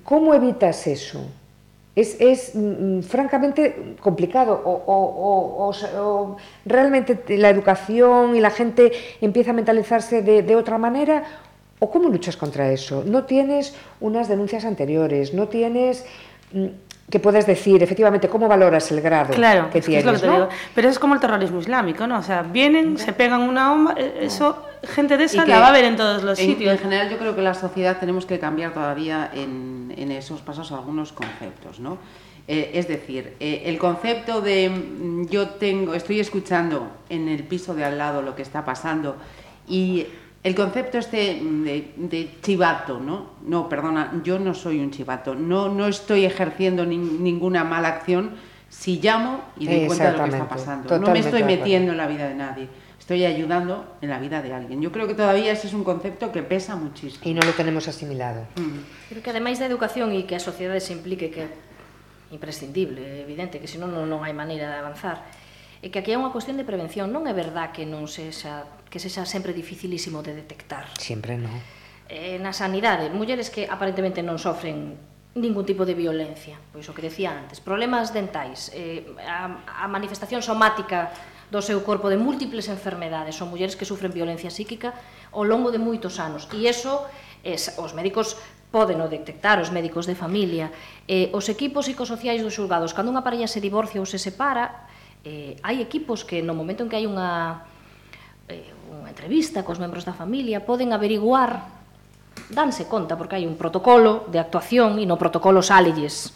S4: ¿cómo evitas eso? Es, es, mm, francamente complicado o, o- o- o realmente te- la educación y la gente empieza a mentalizarse de, de otra manera o cómo luchas contra eso. No tienes unas denuncias anteriores, no tienes mm, que puedas decir efectivamente cómo valoras el grado
S1: Claro,
S4: que
S1: es que es
S4: tienes.
S1: lo que te
S4: ¿no?
S1: digo. Pero eso es como el terrorismo islámico, ¿no? O sea, vienen, se pegan una bomba, eh, eso, gente de esa
S2: que
S1: la va a ver en todos los
S2: en,
S1: sitios.
S2: En general, yo creo que la sociedad tenemos que cambiar todavía en, en esos pasos algunos conceptos, ¿no? Eh, es decir, eh, el concepto de mm, yo tengo, estoy escuchando en el piso de al lado lo que está pasando y el concepto este mm, de, de chivato, ¿no? No, perdona, yo no soy un chivato, no, no estoy ejerciendo nin- ninguna mala acción si llamo y doy cuenta de lo que está pasando. No me estoy metiendo en la vida de nadie, estoy ayudando en la vida de alguien. Yo creo que todavía ese es un concepto que pesa muchísimo.
S4: Y no lo tenemos asimilado.
S5: Creo que ademais da educación e que a sociedade se implique que é imprescindible, evidente que senón non, non hai maneira de avanzar. e que aquí é unha cuestión de prevención. Non é verdad que non sexa, que sexa sempre dificilísimo de detectar.
S4: Sempre non.
S5: Eh, na sanidade, mulleres que aparentemente non sofren ningún tipo de violencia, pois o que decía antes, problemas dentais, eh, a, a manifestación somática do seu corpo de múltiples enfermedades, son mulleres que sufren violencia psíquica ao longo de moitos anos, e iso es, os médicos poden o detectar os médicos de familia. Eh, os equipos psicosociais dos xulgados, cando unha parella se divorcia ou se separa, eh, hai equipos que no momento en que hai unha eh, unha entrevista cos membros da familia poden averiguar danse conta porque hai un protocolo de actuación e no protocolo sálelles.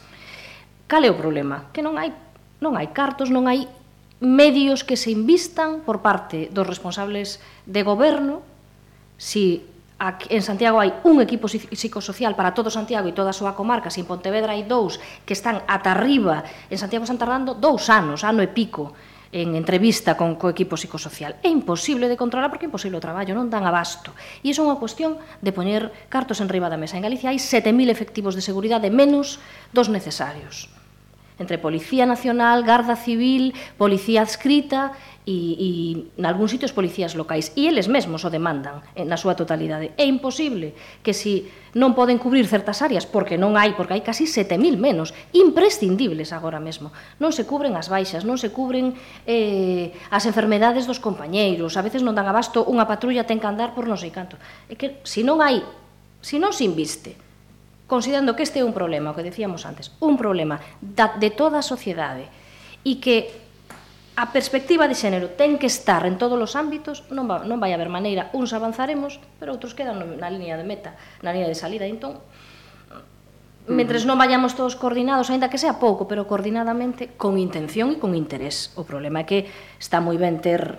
S5: Cal é o problema? Que non hai non hai cartos, non hai medios que se invistan por parte dos responsables de goberno si en Santiago hai un equipo psicosocial para todo Santiago e toda a súa comarca, se en Pontevedra hai dous que están ata arriba, en Santiago están tardando dous anos, ano e pico, en entrevista con co equipo psicosocial. É imposible de controlar porque é imposible o traballo, non dan abasto. E iso é unha cuestión de poñer cartos en riba da mesa. En Galicia hai 7.000 efectivos de seguridade menos dos necesarios entre Policía Nacional, Garda Civil, Policía Adscrita e, e nalgúns sitios policías locais e eles mesmos o demandan eh, na súa totalidade. É imposible que si non poden cubrir certas áreas porque non hai, porque hai casi 7000 menos imprescindibles agora mesmo. Non se cubren as baixas, non se cubren eh, as enfermedades dos compañeiros, a veces non dan abasto, unha patrulla ten que andar por non sei canto. É que se non hai, se non se inviste considerando que este é un problema, o que decíamos antes, un problema da, de toda a sociedade e que a perspectiva de xénero ten que estar en todos os ámbitos, non, va, non vai haber maneira, uns avanzaremos, pero outros quedan na línea de meta, na línea de salida, entón, mentres non vayamos todos coordinados, aínda que sea pouco, pero coordinadamente, con intención e con interés. O problema é que está moi ben ter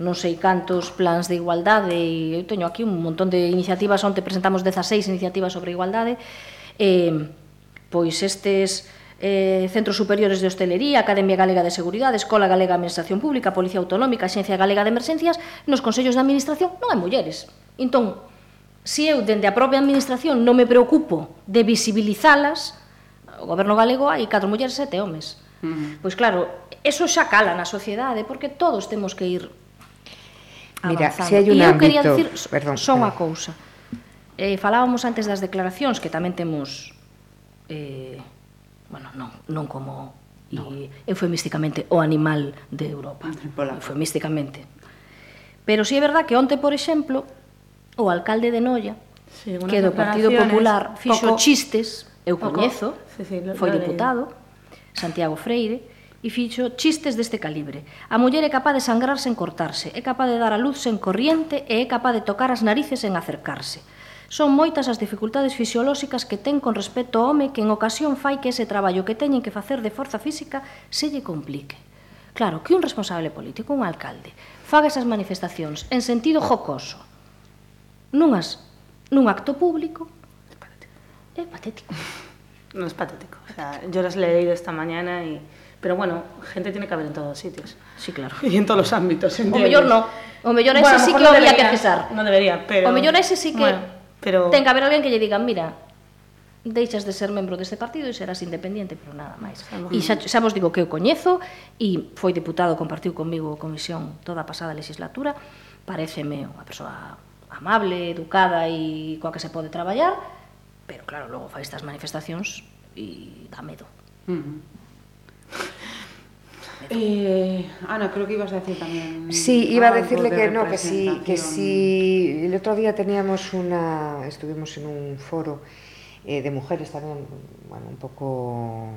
S5: non sei cantos plans de igualdade e eu teño aquí un montón de iniciativas, onte presentamos 16 iniciativas sobre igualdade, eh, pois estes eh, Centros Superiores de Hostelería, Academia Galega de Seguridade, Escola Galega de Administración Pública, Policía Autonómica, Xencia Galega de Emergencias, nos Consellos de Administración non hai mulleres. Entón, se eu dende a propia Administración non me preocupo de visibilizalas, o Goberno galego hai catro mulleres e sete homes. Uh -huh. Pois claro, eso xa cala na sociedade, porque todos temos que ir
S4: Mira, avanzando. se hai un
S5: e eu
S4: ámbito...
S5: quería dicir
S4: perdón,
S5: só unha cousa. Eh, falábamos antes das declaracións que tamén temos eh, bueno, non, non como no. e, eufemísticamente o animal de Europa. Eufemísticamente. Pero si sí é verdad que onte, por exemplo, o alcalde de Noia,
S1: sí,
S5: que do Partido Popular fixo
S1: poco,
S5: chistes, eu coñezo,
S1: sí, sí, lo,
S5: foi
S1: lo
S5: diputado, Santiago Freire, e fixo chistes deste calibre. A muller é capaz de sangrar sen cortarse, é capaz de dar a luz sen corriente e é capaz de tocar as narices sen acercarse. Son moitas as dificultades fisiolóxicas que ten con respecto ao home que en ocasión fai que ese traballo que teñen que facer de forza física se lle complique. Claro, que un responsable político, un alcalde, faga esas manifestacións en sentido jocoso, nunhas, nun acto público, é patético.
S1: É patético. Non é patético. O sea, yo las leí esta mañana y... Pero bueno, gente tiene que haber en todos os sitios.
S5: Sí, claro.
S1: Y en todos los ámbitos. ¿entiendes?
S5: O mellor no. O mellor ese
S1: bueno,
S5: sí que
S1: no debería,
S5: que cesar.
S1: No debería, pero...
S5: O mellor ese sí que
S1: bueno, pero...
S5: ten que haber alguén que lle digan, mira, deixas de ser membro deste partido e serás independiente, pero nada máis. E xa, xa vos digo que eu coñezo e foi deputado, compartiu comigo a comisión toda a pasada legislatura, pareceme unha persoa amable, educada e coa que se pode traballar, pero claro, logo fai estas manifestacións e dá medo.
S2: Uh -huh. Eh, Ana, creo que ibas a decir también.
S4: Sí, iba a decirle
S2: de
S4: que no, que sí, que sí. El otro día teníamos una, estuvimos en un foro eh, de mujeres también, bueno, un poco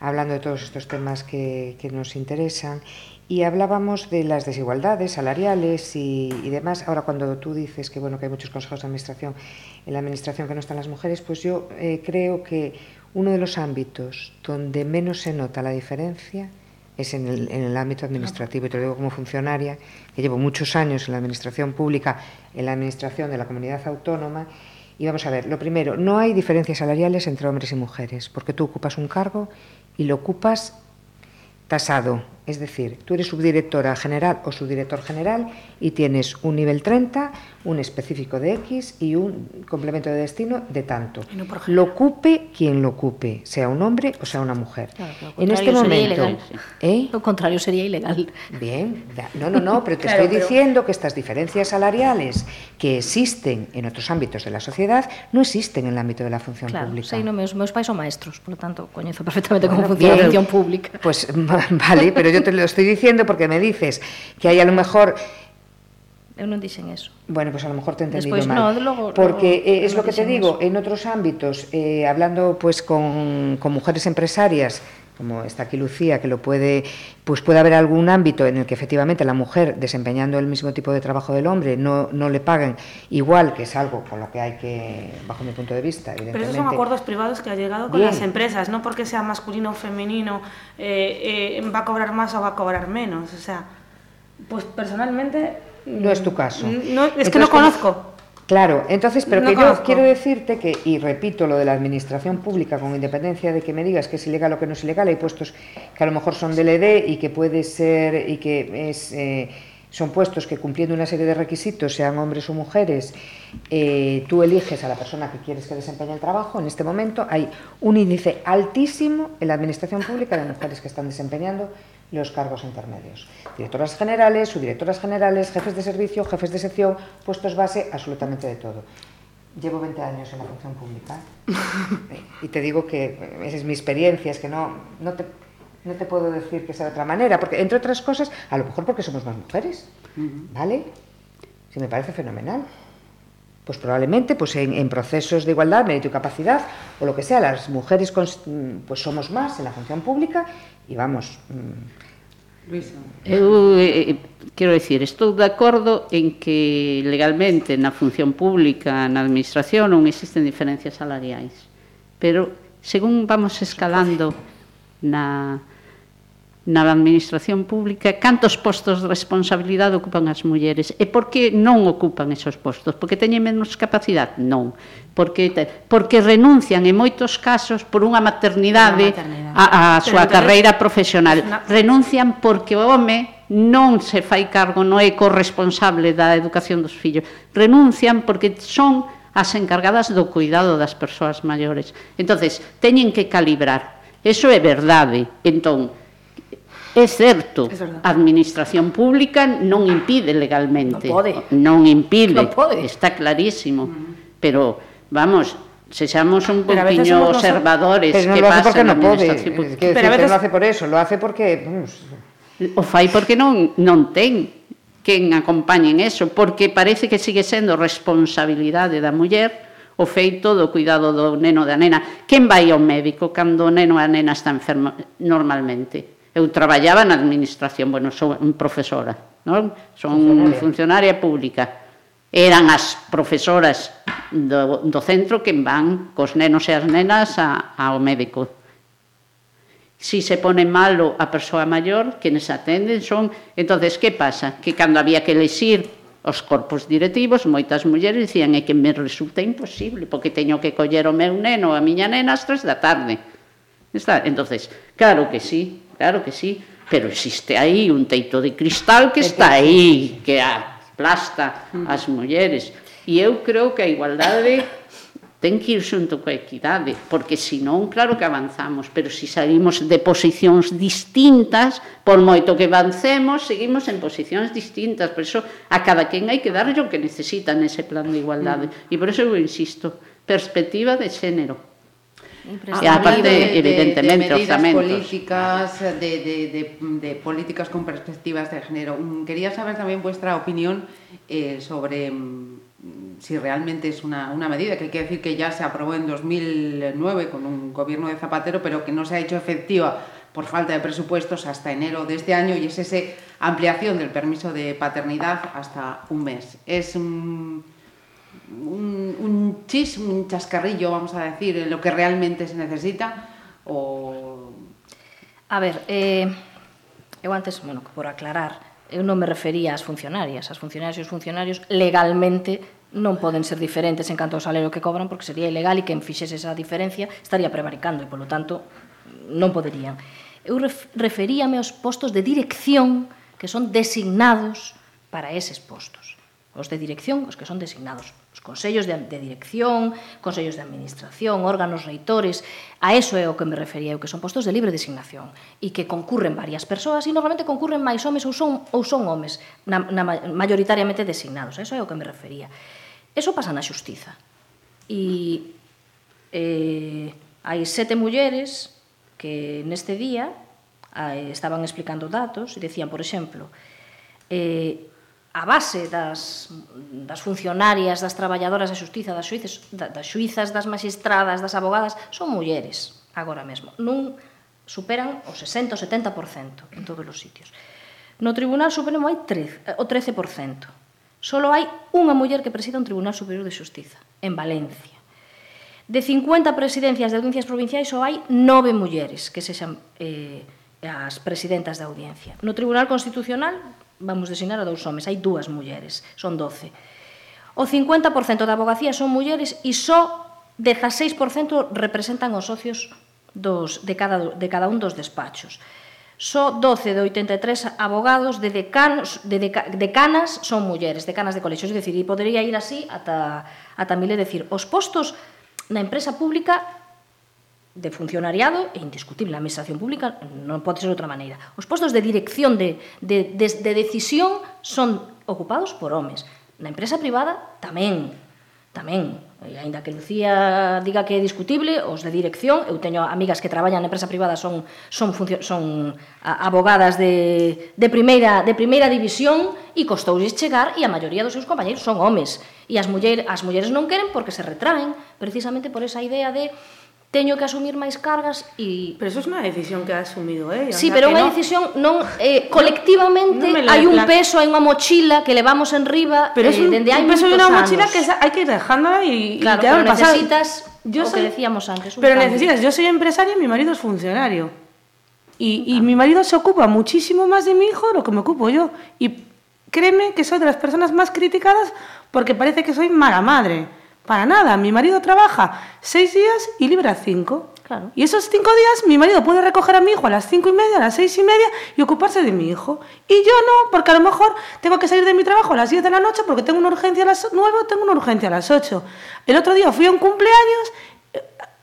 S4: hablando de todos estos temas que, que nos interesan y hablábamos de las desigualdades salariales y, y, demás. Ahora, cuando tú dices que bueno que hay muchos consejos de administración en la administración que no están las mujeres, pues yo eh, creo que uno de los ámbitos donde menos se nota la diferencia es en el, en el ámbito administrativo, y te lo digo como funcionaria, que llevo muchos años en la administración pública, en la administración de la comunidad autónoma, y vamos a ver, lo primero, no hay diferencias salariales entre hombres y mujeres, porque tú ocupas un cargo y lo ocupas tasado, es decir, tú eres subdirectora general o subdirector general y tienes un nivel 30, un específico de X y un complemento de destino de tanto.
S1: No
S4: lo ocupe quien lo ocupe, sea un hombre o sea una mujer.
S5: Claro,
S4: en este momento. ¿eh?
S5: Lo contrario sería ilegal.
S4: Bien, no, no, no, pero te
S1: Claro,
S4: estoy
S1: pero-
S4: diciendo que estas diferencias salariales que existen en otros ámbitos de la sociedad no existen en el ámbito de la función
S5: Claro,
S4: pública.
S5: sei no meus, meus pais son maestros, por lo tanto, coñezo perfectamente
S4: Bueno,
S5: como funciona
S4: bien.
S5: a función pública.
S4: Pues vale, pero yo te lo estoy diciendo porque me dices que hay a lo mejor
S5: Eu non dixen eso.
S4: Bueno, pues a lo mejor te he entendido
S5: Despois,
S4: mal.
S5: no, logo-
S4: Porque eh, es lo que te digo,
S5: eso.
S4: en otros ámbitos, eh, hablando pues con, con mujeres empresarias, como está aquí Lucía, que lo puede, pues puede haber algún ámbito en el que efectivamente la mujer, desempeñando el mismo tipo de trabajo del hombre, no, no le paguen igual, que es algo con lo que hay que, bajo mi punto de vista,
S1: Pero esos son acuerdos privados que ha llegado con
S4: Bien.
S1: las empresas, no porque sea masculino o femenino eh, eh, va a cobrar más o va a cobrar menos. O sea, pues personalmente...
S4: No es tu caso.
S1: No, es que no conozco.
S4: Claro, entonces, pero
S1: No
S4: que yo quiero decirte que, y repito lo de la administración pública, con independencia de que me digas que es ilegal o que no es ilegal, hay puestos que a lo mejor son del ED y que puede ser, y que es, eh, son puestos que cumpliendo una serie de requisitos, sean hombres o mujeres, eh, tú eliges a la persona que quieres que desempeñe el trabajo. En este momento hay un índice altísimo en la administración pública de mujeres que están desempeñando los cargos intermedios. Directoras generales, subdirectoras generales, jefes de servicio, jefes de sección, puestos base, absolutamente de todo. Llevo 20 años en la función pública y te digo que eh, esa es mi experiencia, es que no, no, te, no te puedo decir que sea de otra manera, porque entre otras cosas, a lo mejor porque somos más mujeres, ¿vale? Si me parece fenomenal. Pues probablemente pues en, en procesos de igualdad, mérito y capacidad, o lo que sea, las mujeres mm, pues somos más en la función pública y vamos, mm,
S2: Luisa.
S3: Eu eh, eh, quero dicir, estou de acordo en que legalmente na función pública, na administración non existen diferencias salariais, pero según vamos escalando na na administración pública, cantos postos de responsabilidade ocupan as mulleres e por que non ocupan esos postos? Porque teñen menos capacidade? Non. Porque, te, porque renuncian en moitos casos por unha maternidade, maternidade. a, a súa carreira profesional. Renuncian porque o home non se fai cargo, non é corresponsable da educación dos fillos. Renuncian porque son as encargadas do cuidado das persoas maiores. Entonces, teñen que calibrar. Eso é verdade. Entón, É certo, a administración pública non impide legalmente.
S5: Non pode.
S3: Non impide, non pode. está clarísimo. Mm. Pero, vamos, sexamos un poquinho observadores
S4: pero no
S3: que pasa
S4: porque
S3: na
S4: no
S3: administración
S4: pública. Pero a veces... non lo hace por eso, lo hace porque... Vamos.
S3: O fai porque non, non ten quen acompañe en eso, porque parece que sigue sendo responsabilidade da muller o feito do cuidado do neno da nena. Quen vai ao médico cando o neno a nena está enfermo normalmente? Eu traballaba na administración, bueno, son profesora, non? Son funcionaria, funcionaria pública. Eran as profesoras do, do centro que van cos nenos e as nenas a, ao médico. Si se pone malo a persoa maior, quenes atenden son... entonces que pasa? Que cando había que lexir os corpos directivos, moitas mulleres dicían é que me resulta imposible, porque teño que coller o meu neno ou a miña nena ás tres da tarde. Está? entonces, claro que sí, claro que sí, pero existe aí un teito de cristal que está aí, que aplasta as mulleres. E eu creo que a igualdade ten que ir xunto coa equidade, porque senón, claro que avanzamos, pero se saímos de posicións distintas, por moito que avancemos, seguimos en posicións distintas, por iso a cada quen hai que darlle o que necesita nese plan de igualdade. Mm. E por iso eu insisto, perspectiva de xénero,
S2: E aparte, de, evidentemente, de, de medidas políticas, de, políticas con perspectivas de género. Mm, quería saber tamén vuestra opinión eh, sobre mm, si realmente es una, una medida, que hay que decir que ya se aprobó en 2009 con un gobierno de Zapatero, pero que no se ha hecho efectiva por falta de presupuestos hasta enero de este año y es esa ampliación del permiso de paternidad hasta un mes. Es un, un, un chis, un chascarrillo, vamos a decir, en lo que realmente se necesita? O...
S5: A ver, eh, eu antes, bueno, por aclarar, eu non me refería ás funcionarias. As funcionarias e os funcionarios legalmente non poden ser diferentes en canto ao salario que cobran porque sería ilegal e quen fixese esa diferencia estaría prevaricando e, polo tanto, non poderían. Eu referíame aos postos de dirección que son designados para eses postos. Os de dirección, os que son designados consellos de, de dirección, consellos de administración, órganos reitores, a eso é o que me refería eu, que son postos de libre designación e que concurren varias persoas e normalmente concurren máis homes ou son, ou son homes na, na, mayoritariamente designados, a eso é o que me refería. Eso pasa na xustiza. E eh, hai sete mulleres que neste día eh, estaban explicando datos e decían, por exemplo, eh, a base das, das funcionarias, das traballadoras da xustiza, das xuíces, das xuízas, das magistradas, das abogadas, son mulleres agora mesmo. Non superan o 60 o 70% en todos os sitios. No Tribunal Supremo hai 13, o 13%. Solo hai unha muller que presida un Tribunal Superior de Xustiza, en Valencia. De 50 presidencias de audiencias provinciais, só hai nove mulleres que sexan eh, as presidentas da audiencia. No Tribunal Constitucional, vamos designar a dous homes, hai dúas mulleres, son 12. O 50% da abogacía son mulleres e só 16% representan os socios dos, de, cada, de cada un dos despachos. Só 12 de 83 abogados de, decanos, de deca, decanas son mulleres, decanas de colexios. É dicir, e podería ir así ata, ata mil e decir, os postos na empresa pública de funcionariado é indiscutible. A administración pública non pode ser outra maneira. Os postos de dirección de, de, de, de decisión son ocupados por homes. Na empresa privada tamén, tamén. E ainda que Lucía diga que é discutible, os de dirección, eu teño amigas que traballan na empresa privada son son son abogadas de de primeira de primeira división e costoulles chegar e a maioría dos seus compañeiros son homes. E as mulleres as mulleres non queren porque se retraen, precisamente por esa idea de teño que asumir máis cargas e...
S1: Pero eso é unha decisión que ha asumido ella.
S5: Sí, o sea, pero unha no... decisión non eh, colectivamente no, no hai un peso, hai unha mochila que levamos en riba
S1: pero eh, dende hai un peso e unha mochila que hai que ir dejándola e
S5: claro, pero necesitas yo o soy... que decíamos antes
S1: Pero cambio. necesitas, yo soy empresaria y mi marido es funcionario. Y, y mi marido se ocupa muchísimo más de mi hijo de lo que me ocupo yo. Y créeme que soy de las personas más criticadas porque parece que soy mala madre. Para nada, mi marido trabaja seis días y libra cinco.
S5: Claro.
S1: Y esos cinco días mi marido puede recoger a mi hijo a las cinco y media, a las seis y media y ocuparse de mi hijo. Y yo no, porque a lo mejor tengo que salir de mi trabajo a las 10 de la noche porque tengo una urgencia a las 9 o tengo una urgencia a las 8. El otro día fui a un cumpleaños,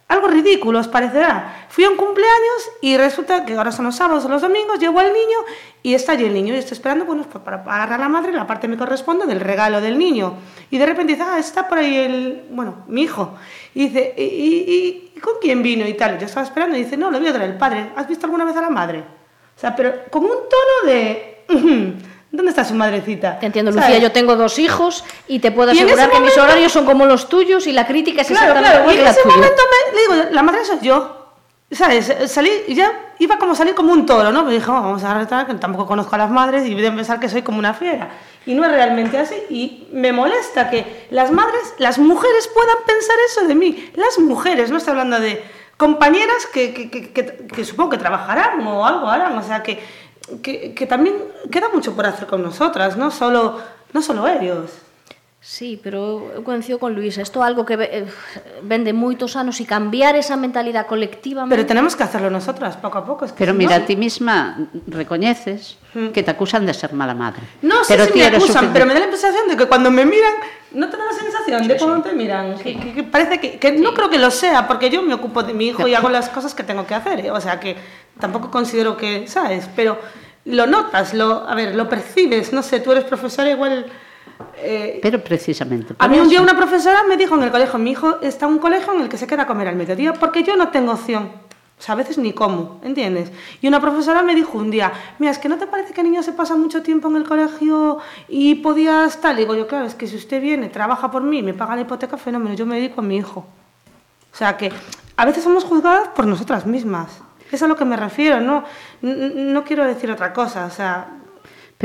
S1: algo ridículo os parecerá. Fui a un cumpleaños y resulta que ahora son los sábados o los domingos, llevo al niño y está allí el niño y estoy esperando bueno, pues para agarrar a la madre la parte que me corresponde del regalo del niño. Y de repente dice, ah, está por ahí el, bueno, mi hijo. Y dice, ¿y, y, y con quién vino y tal? Yo estaba esperando y dice, no, lo voy a traer el padre. ¿Has visto alguna vez a la madre? O sea, pero con un tono de... ¿Dónde está su madrecita?
S5: Te entiendo,
S1: ¿Sabes?
S5: Lucía, yo tengo dos hijos y te puedo asegurar que mis horarios son como los tuyos y la crítica es
S1: Claro,
S5: exactamente
S1: claro. Y en
S5: la
S1: ese
S5: tuya.
S1: momento me, le digo, la madre soy yo. ¿Sabes? Salí y ya iba como salir como un toro, ¿no? Me dije, oh, vamos a retar, que tampoco conozco a las madres y deben pensar que soy como una fiera. Y no es realmente así. Y me molesta que las madres, las mujeres puedan pensar eso de mí. Las mujeres, no estoy hablando de compañeras que, que, que, que- que supongo que trabajarán o algo harán. O sea, que, que, también queda mucho por hacer con nosotras, no solo, no solo ellos.
S5: Sí, pero eu coincido con Luisa, isto é algo que ve- eh, vende moitos anos e cambiar esa mentalidade colectivamente.
S1: Pero tenemos que hacerlo nosotras, poco a poco. Es que
S3: Pero
S1: si
S3: mira,
S1: no-
S3: a ti misma recoñeces que te acusan de ser mala madre.
S1: No sé
S3: pero
S1: si
S3: ti
S1: me acusan, pero me da la sensación de que cuando me miran, no te da la sensación de cuando te miran, que parece que, que no creo que lo sea, porque yo me ocupo de mi hijo y hago las cosas que tengo que hacer, ¿eh? o sea que tampoco considero que, ¿sabes? Pero lo notas, lo, a ver, lo percibes, no sé, tú eres profesora igual... eh,
S3: Pero precisamente.
S1: a mí un día
S3: eso.
S1: una profesora me dijo en el colegio, mi hijo está en un colegio en el que se queda a comer al mediodía porque yo no tengo opción. O sea, a veces ni como, ¿entiendes? Y una profesora me dijo un día, mira, es que no te parece que el niño se pasa mucho tiempo en el colegio y podías tal. Y digo yo, claro, es que si usted viene, trabaja por mí, me paga la hipoteca, fenómeno, yo me dedico a mi hijo. O sea que a veces somos juzgadas por nosotras mismas. Es a lo que me refiero, no, no quiero decir otra cosa. O sea,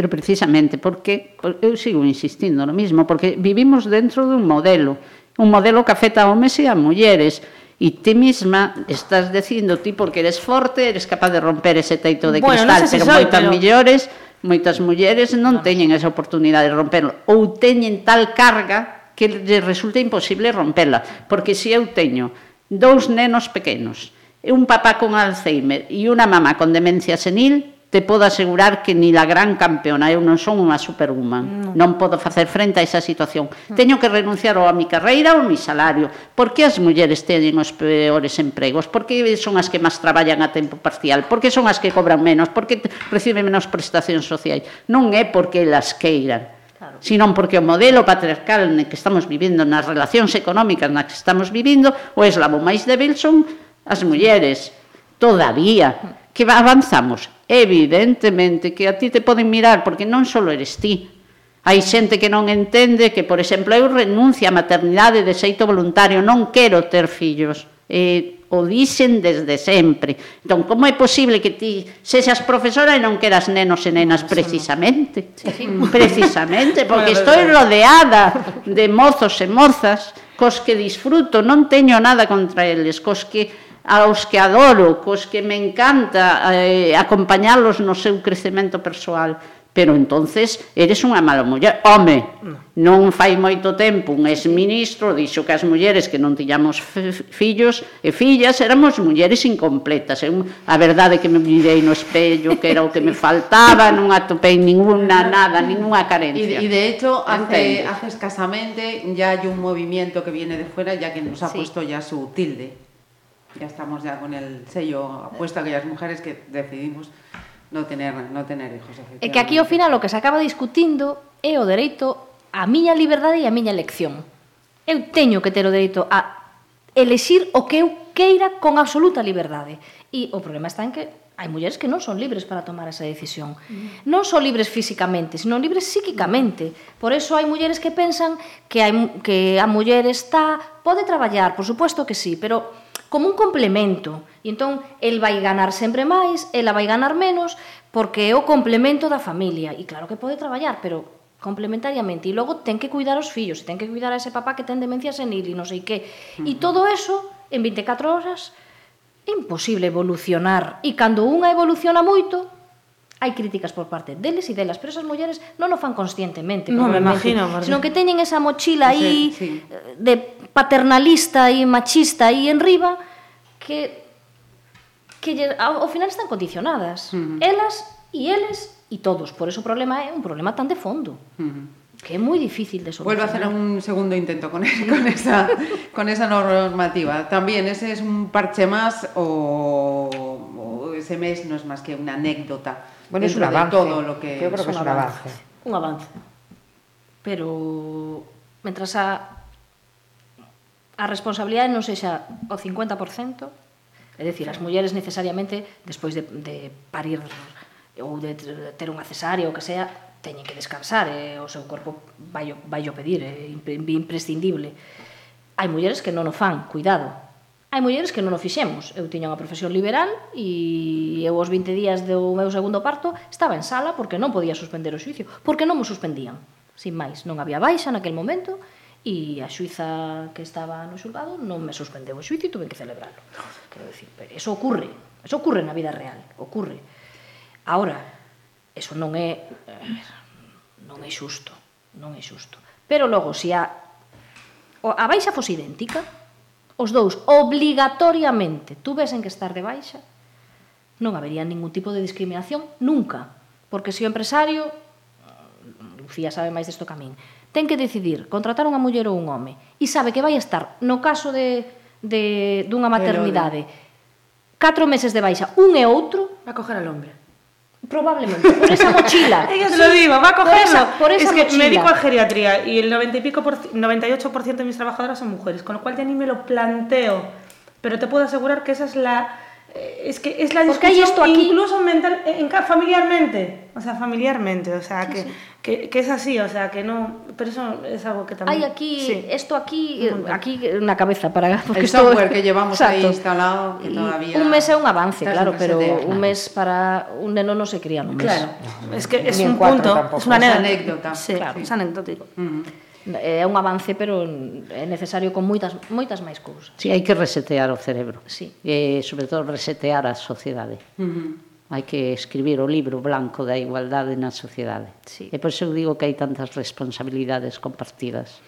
S3: Pero precisamente porque eu sigo insistindo no mismo, porque vivimos dentro dun modelo, un modelo que afecta a homes e a mulleres, e ti mesma estás dicindo ti porque eres forte, eres capaz de romper ese teito de
S1: bueno,
S3: cristal,
S1: no sé si
S3: pero
S1: soy,
S3: moitas
S1: pero...
S3: millores, moitas mulleres non teñen esa oportunidade de romperlo ou teñen tal carga que lle resulta imposible romperla, porque se si eu teño dous nenos pequenos, un papá con Alzheimer e unha mamá con demencia senil, te podo asegurar que ni la gran campeona, eu non son unha superwoman, no. non podo facer frente a esa situación. No. Teño que renunciar ou a mi carreira ou ao mi salario. Por que as mulleres teñen os peores empregos? Por que son as que máis traballan a tempo parcial? Por que son as que cobran menos? Por que reciben menos prestacións sociais? Non é porque las queiran,
S5: claro.
S3: senón porque o modelo patriarcal que estamos vivindo nas relacións económicas na que estamos vivindo o eslabón máis débil son as mulleres todavía que avanzamos. Evidentemente que a ti te poden mirar, porque non só eres ti. Hai xente que non entende que, por exemplo, eu renuncio á maternidade de xeito voluntario, non quero ter fillos. E o dixen desde sempre. Entón, como é posible que ti sexas profesora e non queras nenos e nenas precisamente? Precisamente, porque estou rodeada de mozos e mozas cos que disfruto, non teño nada contra eles, cos que aos que adoro, cos que me encanta eh, acompañalos no seu crecemento persoal. Pero entonces eres unha mala muller. Home, non fai moito tempo un exministro dixo que as mulleres que non tiñamos fillos e fillas éramos mulleres incompletas. Eu, a verdade que me mirei no espello, que era o que me faltaba, non atopei ninguna nada, ninguna carencia.
S2: Y, de hecho, hace,
S3: Entende.
S2: hace escasamente ya hay un movimiento que viene de fuera ya que nos ha
S5: sí.
S2: puesto ya su tilde ya estamos ya con el sello apuesto a aquellas mujeres que decidimos non tener, no tener hijos.
S5: E que aquí ao final o que se acaba discutindo é o dereito á miña liberdade e á miña elección. Eu teño que ter o dereito a elexir o que eu queira con absoluta liberdade. E o problema está en que hai mulleres que non son libres para tomar esa decisión. Mm. Non son libres físicamente, sino libres psíquicamente. Por eso hai mulleres que pensan que hai que a muller está pode traballar, por suposto que sí, pero como un complemento. E entón, el vai ganar sempre máis, ela vai ganar menos, porque é o complemento da familia. E claro que pode traballar, pero complementariamente e logo ten que cuidar os fillos, ten que cuidar a ese papá que ten demencia senil e non sei que. E todo eso en 24 horas é imposible evolucionar e cando unha evoluciona moito hai críticas por parte deles e delas, pero esas mulleres non o fan conscientemente,
S1: non me imagino, Porque...
S5: sino que teñen esa mochila aí
S2: sí, sí.
S5: de paternalista e machista aí en riba que que lle, ao, ao final están condicionadas.
S2: Uh -huh.
S5: Elas e eles e todos. Por eso o problema é un problema tan de fondo.
S2: Uh -huh
S5: que é moi difícil de solucionar.
S2: Vuelvo a hacer un segundo intento con, el, con, esa, con esa normativa. También ese es un parche más o, o ese mes no es más que una anécdota.
S4: Bueno, es un avance.
S2: Todo lo que
S4: Yo creo que es un avance. avance.
S5: Un avance. Pero mentras a a responsabilidade non sexa o 50%, é dicir, as mulleres necesariamente, despois de, de parir ou de ter unha cesárea ou que sea, teñen que descansar, e o seu corpo vai, vai o pedir, é imprescindible. Hai mulleres que non o fan, cuidado. Hai mulleres que non o fixemos. Eu tiña unha profesión liberal e eu aos 20 días do meu segundo parto estaba en sala porque non podía suspender o xuicio, porque non mo suspendían. Sin máis, non había baixa naquel momento e a xuiza que estaba no xulgado non me suspendeu o xuicio e tuve que celebrarlo. Quero dicir, pero eso ocurre, eso ocurre na vida real, ocurre. Ahora, eso non é eh, non é xusto, non é xusto. Pero logo, se a, a baixa fose idéntica, os dous obligatoriamente tuvesen que estar de baixa, non habería ningún tipo de discriminación nunca, porque se o empresario Lucía sabe máis desto camín, ten que decidir contratar unha muller ou un home e sabe que vai estar no caso de, de dunha maternidade eh. catro meses de baixa un e outro
S1: a coger al hombre
S5: Probablemente, por esa mochila.
S1: Ella se lo digo, va a cogerlo.
S5: Por esa, por esa
S1: es que
S5: mochila.
S1: me dedico a geriatría y el 90 y pico por, 98% de mis trabajadoras son mujeres, con lo cual ya ni me lo planteo. Pero te puedo asegurar que esa es la, es que es la
S5: Porque hay
S1: discusión
S5: esto aquí-
S1: incluso mental en, ca- familiarmente, o sea, familiarmente, o sea, que, que, que es así, o sea, que no, pero eso es algo que también
S5: Hai aquí,
S1: sí.
S5: esto aquí,
S1: Un montón.
S5: aquí na cabeza para porque
S2: El
S5: esto-
S2: software que llevamos ahí
S5: Exacto.
S2: instalado, que todavía
S5: un mes é un avance,
S2: está
S5: claro,
S2: sin
S5: pero
S2: resetear,
S5: un
S2: claro.
S5: mes para un neno non se cría nun mes.
S1: Claro, es que es
S4: Ni en
S1: un punto,
S4: tampoco.
S1: es una
S2: Es
S1: anécdota.
S2: anécdota.
S1: Sí,
S5: Claro.
S1: es anecdótico.
S2: Ujú.
S5: é un avance, pero é necesario con moitas moitas máis cousas.
S3: Si, sí, hai que resetear o cerebro.
S5: Sí.
S3: E, sobre todo, resetear a sociedade.
S2: Uh -huh.
S3: Hai que escribir o libro blanco da igualdade na sociedade.
S5: Sí.
S3: E por iso eu digo que hai tantas responsabilidades compartidas.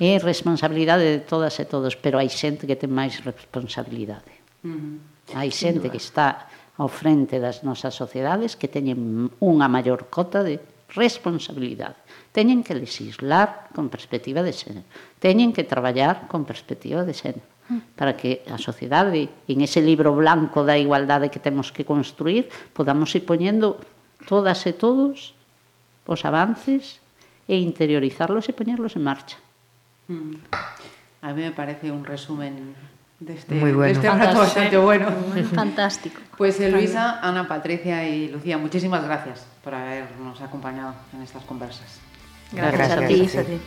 S3: É responsabilidade de todas e todos, pero hai xente que ten máis responsabilidade.
S2: Uh -huh.
S3: Hai xente que está ao frente das nosas sociedades que teñen unha maior cota de responsabilidade. Teñen que legislar con perspectiva de xénero. Teñen que traballar con perspectiva de xénero para que a sociedade, en ese libro blanco da igualdade que temos que construir, podamos ir poñendo todas e todos os avances e interiorizarlos e poñerlos en marcha.
S2: Mm. A mí me parece un resumen de este,
S4: Muy bueno.
S2: de este rato bastante bueno.
S5: Fantástico.
S2: Pues eh, Luisa, Ana, Patricia y Lucía, muchísimas gracias por habernos acompañado en estas conversas.
S1: Gracias,
S4: Gracias
S1: a
S4: ti.
S1: a ti.